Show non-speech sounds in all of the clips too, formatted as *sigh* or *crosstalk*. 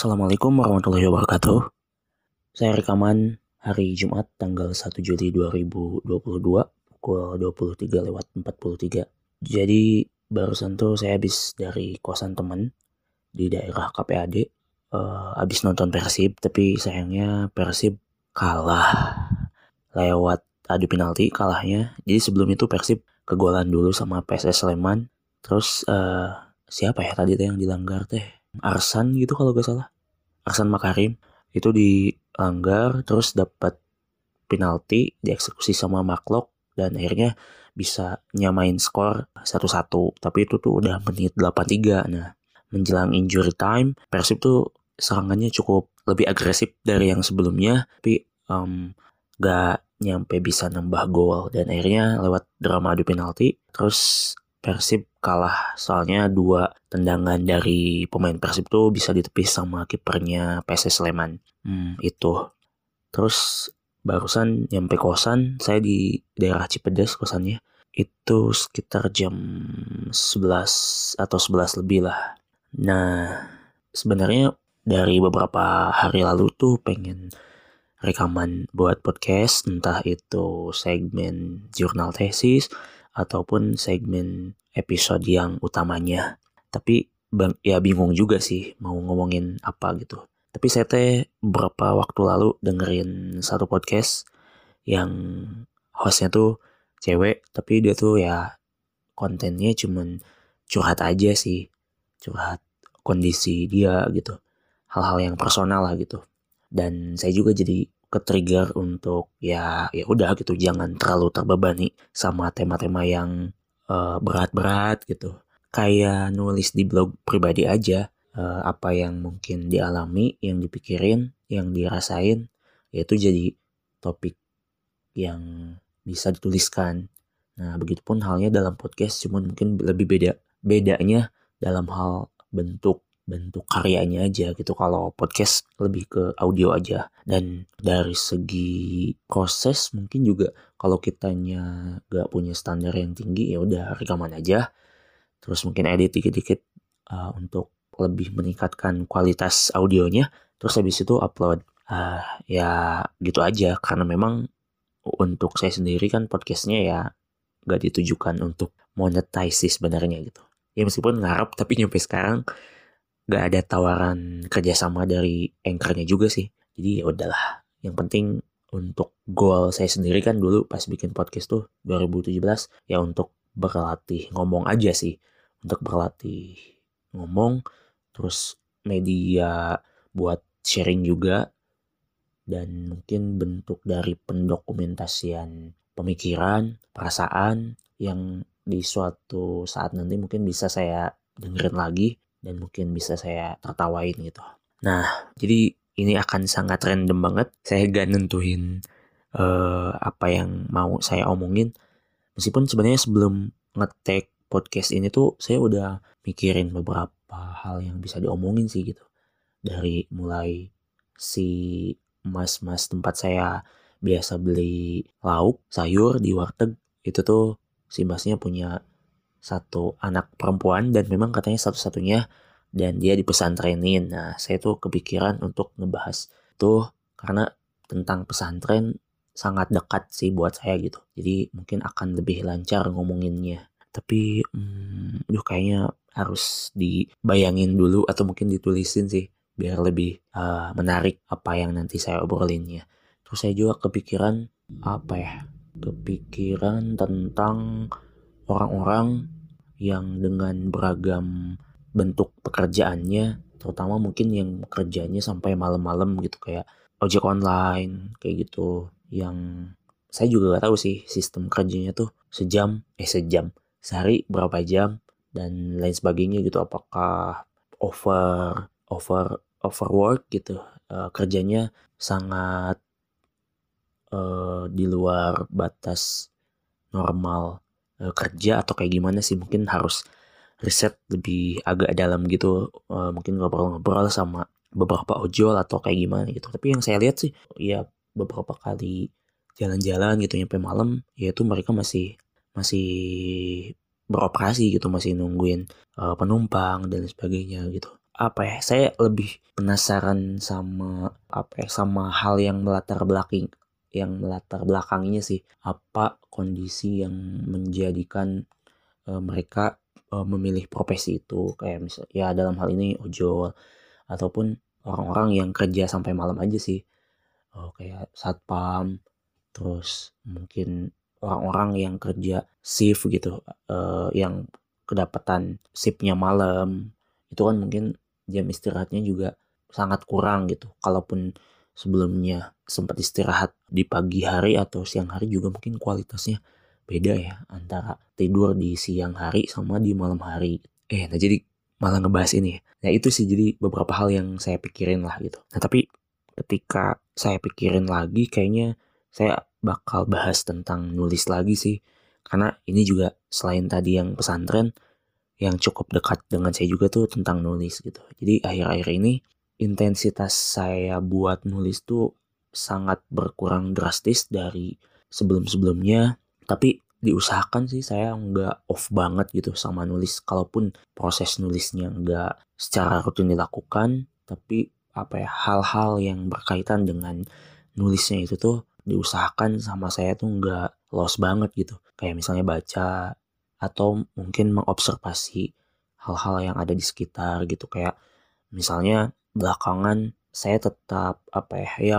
Assalamualaikum warahmatullahi wabarakatuh. Saya rekaman hari Jumat tanggal 1 Juli 2022 pukul 23 lewat 43. Jadi barusan tuh saya habis dari kosan teman di daerah KPAD. Uh, habis nonton Persib tapi sayangnya Persib kalah lewat adu penalti kalahnya. Jadi sebelum itu Persib kegolan dulu sama PSS Sleman. Terus uh, siapa ya tadi yang dilanggar teh? Arsan gitu kalau gak salah. Arsan Makarim. Itu dilanggar terus dapat penalti dieksekusi sama Maklok dan akhirnya bisa nyamain skor 1-1 tapi itu tuh udah menit 83 nah menjelang injury time Persib tuh serangannya cukup lebih agresif dari yang sebelumnya. Tapi um, gak nyampe bisa nambah gol. Dan akhirnya lewat drama adu penalti terus Persib kalah soalnya dua tendangan dari pemain Persib tuh bisa ditepis sama kipernya PSS Sleman. Hmm, itu. Terus barusan nyampe kosan, saya di daerah Cipedes kosannya. Itu sekitar jam 11 atau 11 lebih lah. Nah, sebenarnya dari beberapa hari lalu tuh pengen rekaman buat podcast, entah itu segmen jurnal tesis, ataupun segmen episode yang utamanya. Tapi bang, ya bingung juga sih mau ngomongin apa gitu. Tapi saya teh beberapa waktu lalu dengerin satu podcast yang hostnya tuh cewek tapi dia tuh ya kontennya cuman curhat aja sih curhat kondisi dia gitu hal-hal yang personal lah gitu dan saya juga jadi ke-trigger untuk ya ya udah gitu jangan terlalu terbebani sama tema-tema yang berat berat-berat gitu. Kayak nulis di blog pribadi aja uh, apa yang mungkin dialami, yang dipikirin, yang dirasain, yaitu jadi topik yang bisa dituliskan. Nah, begitupun halnya dalam podcast, cuman mungkin lebih beda. Bedanya dalam hal bentuk bentuk karyanya aja gitu. Kalau podcast lebih ke audio aja. Dan dari segi proses mungkin juga kalau kitanya gak punya standar yang tinggi ya udah rekaman aja. Terus mungkin edit dikit-dikit uh, untuk lebih meningkatkan kualitas audionya. Terus habis itu upload. Uh, ya gitu aja. Karena memang untuk saya sendiri kan podcastnya ya gak ditujukan untuk monetize sebenarnya gitu. Ya meskipun ngarep tapi nyampe sekarang gak ada tawaran kerjasama dari anchornya juga sih. Jadi ya udahlah. Yang penting untuk goal saya sendiri kan dulu pas bikin podcast tuh 2017 ya untuk berlatih ngomong aja sih. Untuk berlatih ngomong terus media buat sharing juga dan mungkin bentuk dari pendokumentasian pemikiran, perasaan yang di suatu saat nanti mungkin bisa saya dengerin lagi dan mungkin bisa saya tertawain gitu. Nah, jadi ini akan sangat random banget. Saya gak nentuin uh, apa yang mau saya omongin. Meskipun sebenarnya sebelum ngetek podcast ini tuh saya udah mikirin beberapa hal yang bisa diomongin sih gitu. Dari mulai si mas-mas tempat saya biasa beli lauk, sayur di warteg itu tuh si masnya punya satu anak perempuan dan memang katanya satu-satunya dan dia di pesantrenin. Nah, saya tuh kepikiran untuk ngebahas tuh karena tentang pesantren sangat dekat sih buat saya gitu. Jadi mungkin akan lebih lancar ngomonginnya. Tapi hmm, duh kayaknya harus dibayangin dulu atau mungkin ditulisin sih biar lebih uh, menarik apa yang nanti saya obrolinnya. Terus saya juga kepikiran apa ya? Kepikiran tentang orang-orang yang dengan beragam bentuk pekerjaannya terutama mungkin yang kerjanya sampai malam-malam gitu kayak ojek online kayak gitu. Yang saya juga gak tahu sih sistem kerjanya tuh sejam eh sejam sehari berapa jam dan lain sebagainya gitu. Apakah over over overwork gitu uh, kerjanya sangat uh, di luar batas normal uh, kerja atau kayak gimana sih mungkin harus riset lebih agak dalam gitu uh, mungkin ngobrol-ngobrol sama beberapa ojol atau kayak gimana gitu. Tapi yang saya lihat sih ya beberapa kali jalan-jalan gitu nyampe malam yaitu mereka masih masih beroperasi gitu masih nungguin uh, penumpang dan sebagainya gitu. Apa ya saya lebih penasaran sama apa ya sama hal yang melatar belakang yang melatar belakangnya sih apa kondisi yang menjadikan uh, mereka uh, memilih profesi itu. Kayak misal ya dalam hal ini ojol ataupun orang-orang yang kerja sampai malam aja sih. Uh, kayak satpam terus mungkin orang-orang yang kerja shift gitu uh, yang kedapatan shiftnya malam. Itu kan mungkin jam istirahatnya juga sangat kurang gitu. Kalaupun sebelumnya sempat istirahat di pagi hari atau siang hari juga mungkin kualitasnya beda ya antara tidur di siang hari sama di malam hari. Eh nah jadi malah ngebahas ini. Ya itu sih jadi beberapa hal yang saya pikirin lah gitu. Nah tapi ketika saya pikirin lagi kayaknya saya bakal bahas tentang nulis lagi sih. Karena ini juga selain tadi yang pesantren yang cukup dekat dengan saya juga tuh tentang nulis gitu. Jadi akhir-akhir ini intensitas saya buat nulis tuh sangat berkurang drastis dari sebelum-sebelumnya. Tapi diusahakan sih saya nggak off banget gitu sama nulis. Kalaupun proses nulisnya nggak secara rutin dilakukan, tapi apa ya hal-hal yang berkaitan dengan nulisnya itu tuh diusahakan sama saya tuh nggak lost banget gitu. Kayak misalnya baca atau mungkin mengobservasi hal-hal yang ada di sekitar gitu kayak misalnya belakangan saya tetap apa ya ya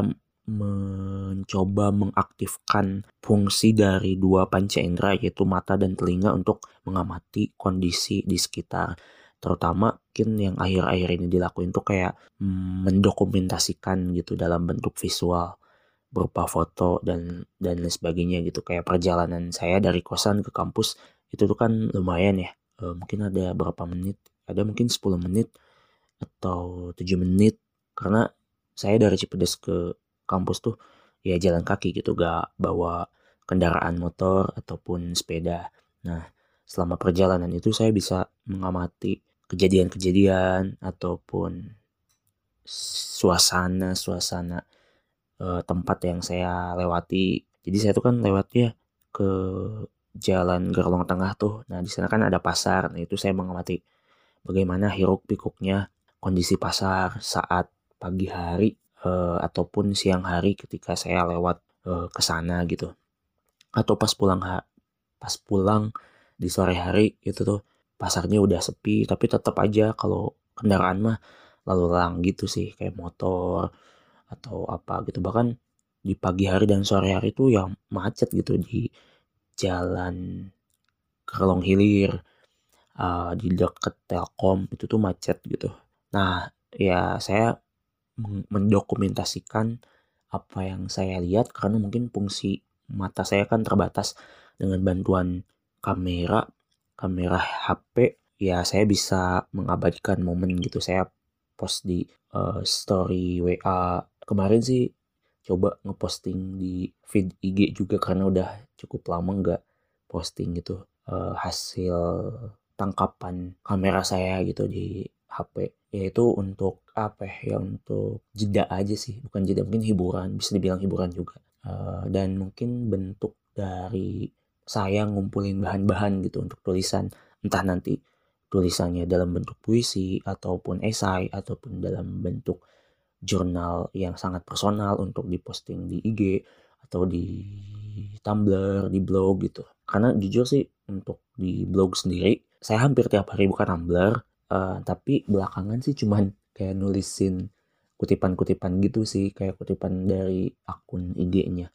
mencoba mengaktifkan fungsi dari dua panca indera yaitu mata dan telinga untuk mengamati kondisi di sekitar. Terutama mungkin yang akhir-akhir ini dilakuin tuh kayak mendokumentasikan gitu dalam bentuk visual berupa foto dan dan lain sebagainya gitu. Kayak perjalanan saya dari kosan ke kampus itu tuh kan lumayan ya. E, mungkin ada berapa menit ada mungkin 10 menit atau 7 menit karena saya dari Cipedes ke kampus tuh ya jalan kaki gitu gak bawa kendaraan motor ataupun sepeda nah selama perjalanan itu saya bisa mengamati kejadian-kejadian ataupun suasana suasana e, tempat yang saya lewati jadi saya tuh kan lewatnya ke jalan Gerlong Tengah tuh. Nah, di sana kan ada pasar. Nah, itu saya mengamati bagaimana hiruk pikuknya kondisi pasar saat pagi hari uh, ataupun siang hari ketika saya lewat uh, ke sana gitu. Atau pas pulang ha pas pulang di sore hari itu tuh pasarnya udah sepi tapi tetap aja kalau kendaraan mah lalu lalang gitu sih kayak motor atau apa gitu bahkan di pagi hari dan sore hari itu yang macet gitu di jalan Kerlong Hilir uh, di dekat Telkom itu tuh macet gitu. Nah ya saya mendokumentasikan apa yang saya lihat karena mungkin fungsi mata saya kan terbatas dengan bantuan kamera kamera HP ya saya bisa mengabadikan momen gitu. Saya post di uh, story WA kemarin sih coba ngeposting di feed IG juga karena udah cukup lama nggak posting gitu uh, hasil tangkapan kamera saya gitu di HP yaitu untuk apa ya untuk jeda aja sih bukan jeda mungkin hiburan bisa dibilang hiburan juga uh, dan mungkin bentuk dari saya ngumpulin bahan-bahan gitu untuk tulisan entah nanti tulisannya dalam bentuk puisi ataupun esai ataupun dalam bentuk jurnal yang sangat personal untuk diposting di IG atau di Tumblr, di blog gitu. Karena jujur sih untuk di blog sendiri, saya hampir tiap hari buka Tumblr, uh, tapi belakangan sih cuman *laughs* kayak nulisin kutipan-kutipan gitu sih, kayak kutipan dari akun IG-nya.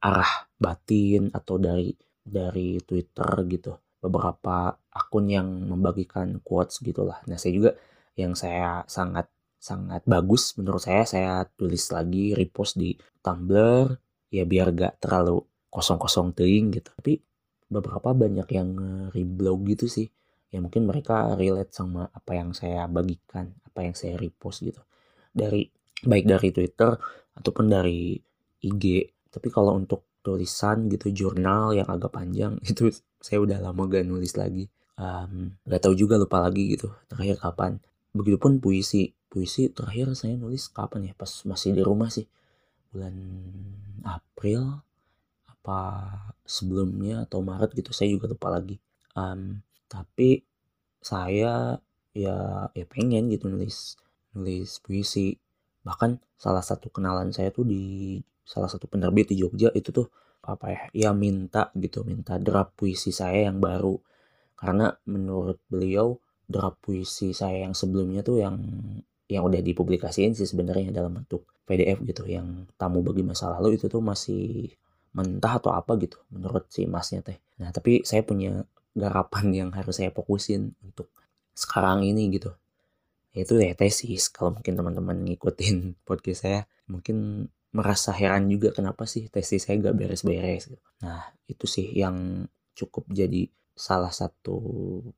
Arah batin atau dari dari Twitter gitu. Beberapa akun yang membagikan quotes gitulah. Nah, saya juga yang saya sangat sangat bagus menurut saya saya tulis lagi repost di Tumblr ya biar gak terlalu kosong-kosong teing gitu tapi beberapa banyak yang reblog gitu sih ya mungkin mereka relate sama apa yang saya bagikan apa yang saya repost gitu. Dari baik dari Twitter ataupun dari IG tapi kalau untuk tulisan gitu jurnal yang agak panjang *laughs* itu saya udah lama gak nulis lagi. Um, gak tahu juga lupa lagi gitu terakhir kapan. Begitupun puisi. Puisi terakhir saya nulis kapan ya? Pas masih di rumah sih. Bulan April apa sebelumnya atau Maret gitu saya juga lupa lagi. Um, tapi saya ya ya pengen gitu nulis nulis puisi. Bahkan salah satu kenalan saya tuh di salah satu penerbit di Jogja itu tuh apa ya ya minta gitu minta draft puisi saya yang baru. Karena menurut beliau draft puisi saya yang sebelumnya tuh yang yang udah dipublikasiin sih sebenarnya dalam bentuk PDF gitu. Yang tamu bagi masa lalu itu tuh masih mentah atau apa gitu menurut si masnya teh. Nah tapi saya punya garapan yang harus saya fokusin untuk sekarang ini gitu itu ya tesis kalau mungkin teman-teman ngikutin *laughs* podcast saya mungkin merasa heran juga kenapa sih tesis saya gak beres-beres gitu. nah itu sih yang cukup jadi salah satu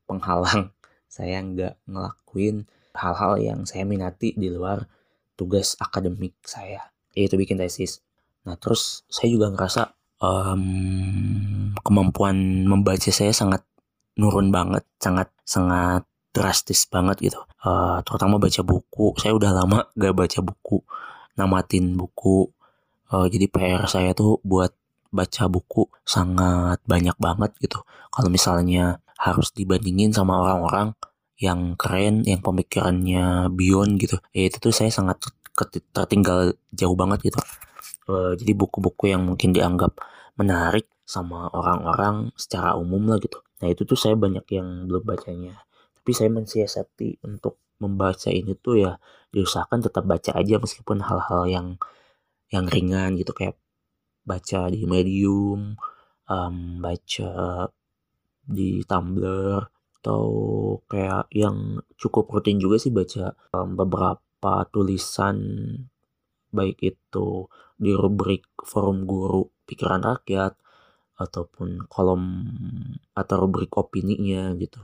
penghalang *laughs* saya nggak ngelakuin hal-hal yang saya minati di luar tugas akademik saya yaitu bikin tesis nah terus saya juga ngerasa um, kemampuan membaca saya sangat nurun banget sangat sangat drastis banget gitu. Uh, terutama baca buku. Saya udah lama gak baca buku. Namatin buku. Uh, jadi PR saya tuh buat baca buku sangat banyak banget gitu. Kalau misalnya harus dibandingin sama orang-orang yang keren yang pemikirannya beyond gitu ya itu tuh saya sangat tertinggal jauh banget gitu. Uh, jadi buku-buku yang mungkin dianggap menarik sama orang-orang secara umum lah gitu nah itu tuh saya banyak yang belum bacanya. Tapi saya mensiasati untuk membaca ini tuh ya diusahakan tetap baca aja meskipun hal-hal yang yang ringan gitu kayak baca di medium um, baca di Tumblr atau kayak yang cukup rutin juga sih baca um, beberapa tulisan baik itu di rubrik forum guru pikiran rakyat ataupun kolom atau rubrik opininya gitu.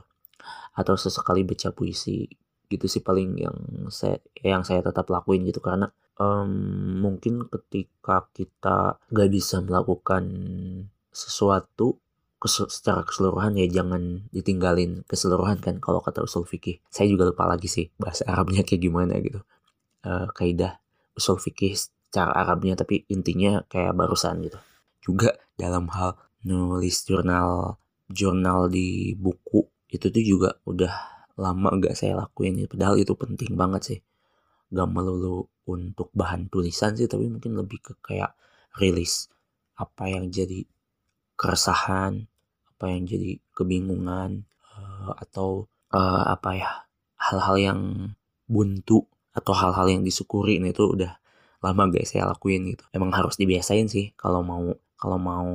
Atau sesekali baca puisi gitu sih paling yang saya yang saya tetap lakuin gitu. Karena um, mungkin ketika kita gak bisa melakukan sesuatu secara keseluruhan ya jangan ditinggalin keseluruhan kan kalau kata usul fikih. Saya juga lupa lagi sih bahasa Arabnya kayak gimana gitu. Uh, kaidah usul fikih secara Arabnya tapi intinya kayak barusan gitu juga dalam hal nulis jurnal jurnal di buku. Itu tuh juga udah lama gak saya lakuin padahal itu penting banget sih. Gak melulu untuk bahan tulisan sih tapi mungkin lebih ke kayak rilis apa yang jadi keresahan apa yang jadi kebingungan uh, atau uh, apa ya hal-hal yang buntu atau hal-hal yang disyukuri. Ini tuh udah lama gak saya lakuin gitu. Emang harus dibiasain sih kalau mau kalau mau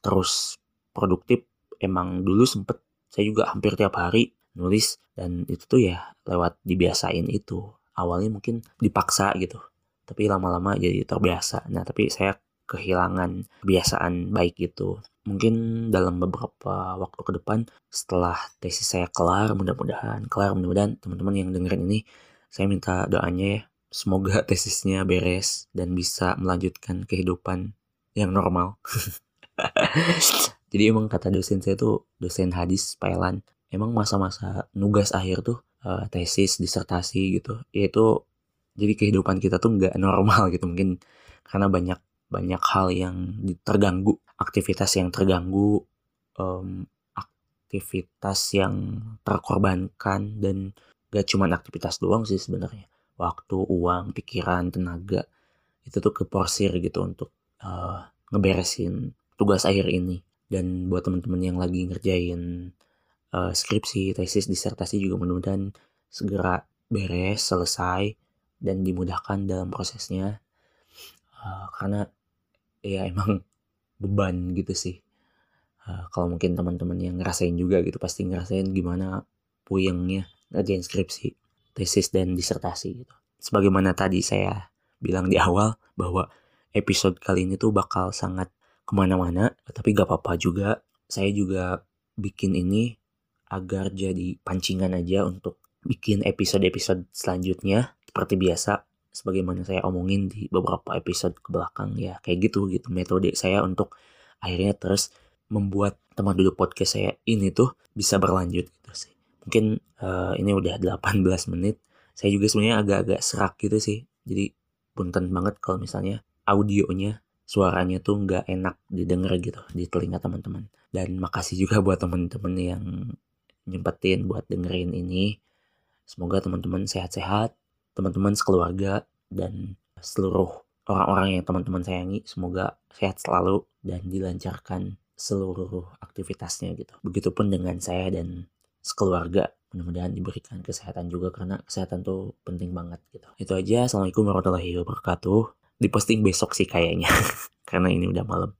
terus produktif emang dulu sempet saya juga hampir tiap hari nulis dan itu tuh ya lewat dibiasain itu. Awalnya mungkin dipaksa gitu tapi lama-lama jadi terbiasa. Nah tapi saya kehilangan kebiasaan baik itu. Mungkin dalam beberapa waktu ke depan setelah tesis saya kelar mudah-mudahan kelar mudah-mudahan teman-teman yang dengerin ini saya minta doanya ya semoga *laughs* tesisnya beres dan bisa melanjutkan kehidupan yang normal. *laughs* Jadi emang kata dosen saya tuh dosen hadis Pailan emang masa-masa nugas akhir tuh uh, tesis disertasi gitu yaitu jadi kehidupan kita tuh nggak normal gitu. Mungkin karena banyak banyak hal yang terganggu aktivitas yang terganggu um, aktivitas yang terkorbankan dan gak cuma aktivitas doang sih sebenarnya. Waktu uang pikiran tenaga itu tuh keporsir gitu untuk uh, ngeberesin tugas akhir ini dan buat teman-teman yang lagi ngerjain uh, skripsi, tesis, disertasi juga mudah-mudahan segera beres, selesai dan dimudahkan dalam prosesnya. Uh, karena ya emang *laughs* beban gitu sih. Uh, kalau mungkin teman-teman yang ngerasain juga gitu pasti ngerasain gimana puyengnya ngerjain skripsi, tesis dan disertasi gitu. Sebagaimana tadi saya bilang di awal bahwa episode kali ini tuh bakal sangat ke mana-mana tapi gak apa-apa juga. Saya juga bikin ini agar jadi pancingan aja untuk bikin episode-episode selanjutnya. Seperti biasa sebagaimana saya omongin di beberapa episode ke belakang ya kayak gitu gitu metode saya untuk akhirnya terus membuat teman duduk podcast saya ini tuh bisa berlanjut gitu sih. Mungkin uh, ini udah 18 menit. Saya juga sebenarnya agak-agak serak gitu sih. Jadi punten banget kalau misalnya audionya suaranya tuh nggak enak didengar gitu di telinga teman-teman dan makasih juga buat teman-teman yang nyempetin buat dengerin ini Semoga teman-teman sehat-sehat, teman-teman sekeluarga, dan seluruh orang-orang yang teman-teman sayangi semoga sehat selalu dan dilancarkan seluruh aktivitasnya gitu. Begitupun dengan saya dan sekeluarga mudah-mudahan diberikan kesehatan juga karena kesehatan tuh penting banget gitu. Itu aja. Assalamualaikum warahmatullahi wabarakatuh. Diposting besok sih kayaknya *laughs* karena ini udah malam.